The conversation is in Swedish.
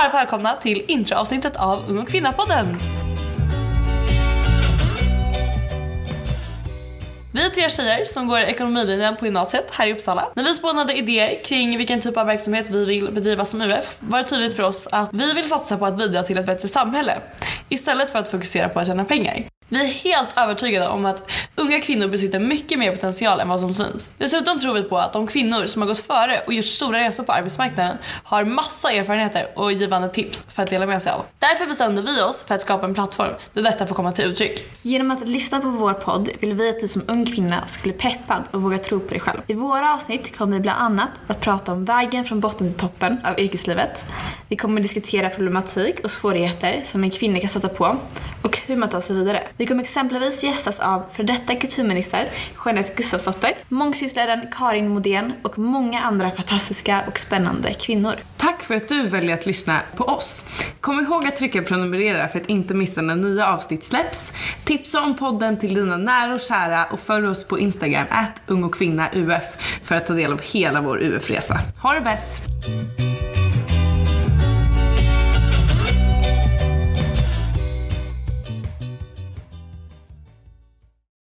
varmt välkomna till introavsnittet av Ung och Kvinna-podden. Vi är tre tjejer som går ekonomilinjen på gymnasiet här i Uppsala. När vi spånade idéer kring vilken typ av verksamhet vi vill bedriva som UF var det tydligt för oss att vi vill satsa på att bidra till ett bättre samhälle istället för att fokusera på att tjäna pengar. Vi är helt övertygade om att unga kvinnor besitter mycket mer potential än vad som syns. Dessutom tror vi på att de kvinnor som har gått före och gjort stora resor på arbetsmarknaden har massa erfarenheter och givande tips för att dela med sig av. Därför bestämde vi oss för att skapa en plattform där detta får komma till uttryck. Genom att lyssna på vår podd vill vi att du som ung kvinna ska bli peppad och våga tro på dig själv. I våra avsnitt kommer vi bland annat att prata om vägen från botten till toppen av yrkeslivet. Vi kommer diskutera problematik och svårigheter som en kvinna kan stöta på och hur man tar sig vidare. Vi kommer exempelvis gästas av för detta kulturminister Jeanette Gustafsdotter, mångsysslaren Karin Modén och många andra fantastiska och spännande kvinnor. Tack för att du väljer att lyssna på oss. Kom ihåg att trycka prenumerera för att inte missa när nya avsnitt släpps. Tipsa om podden till dina nära och kära och följ oss på Instagram, at ung och kvinna UF, för att ta del av hela vår UF-resa. Ha det bäst!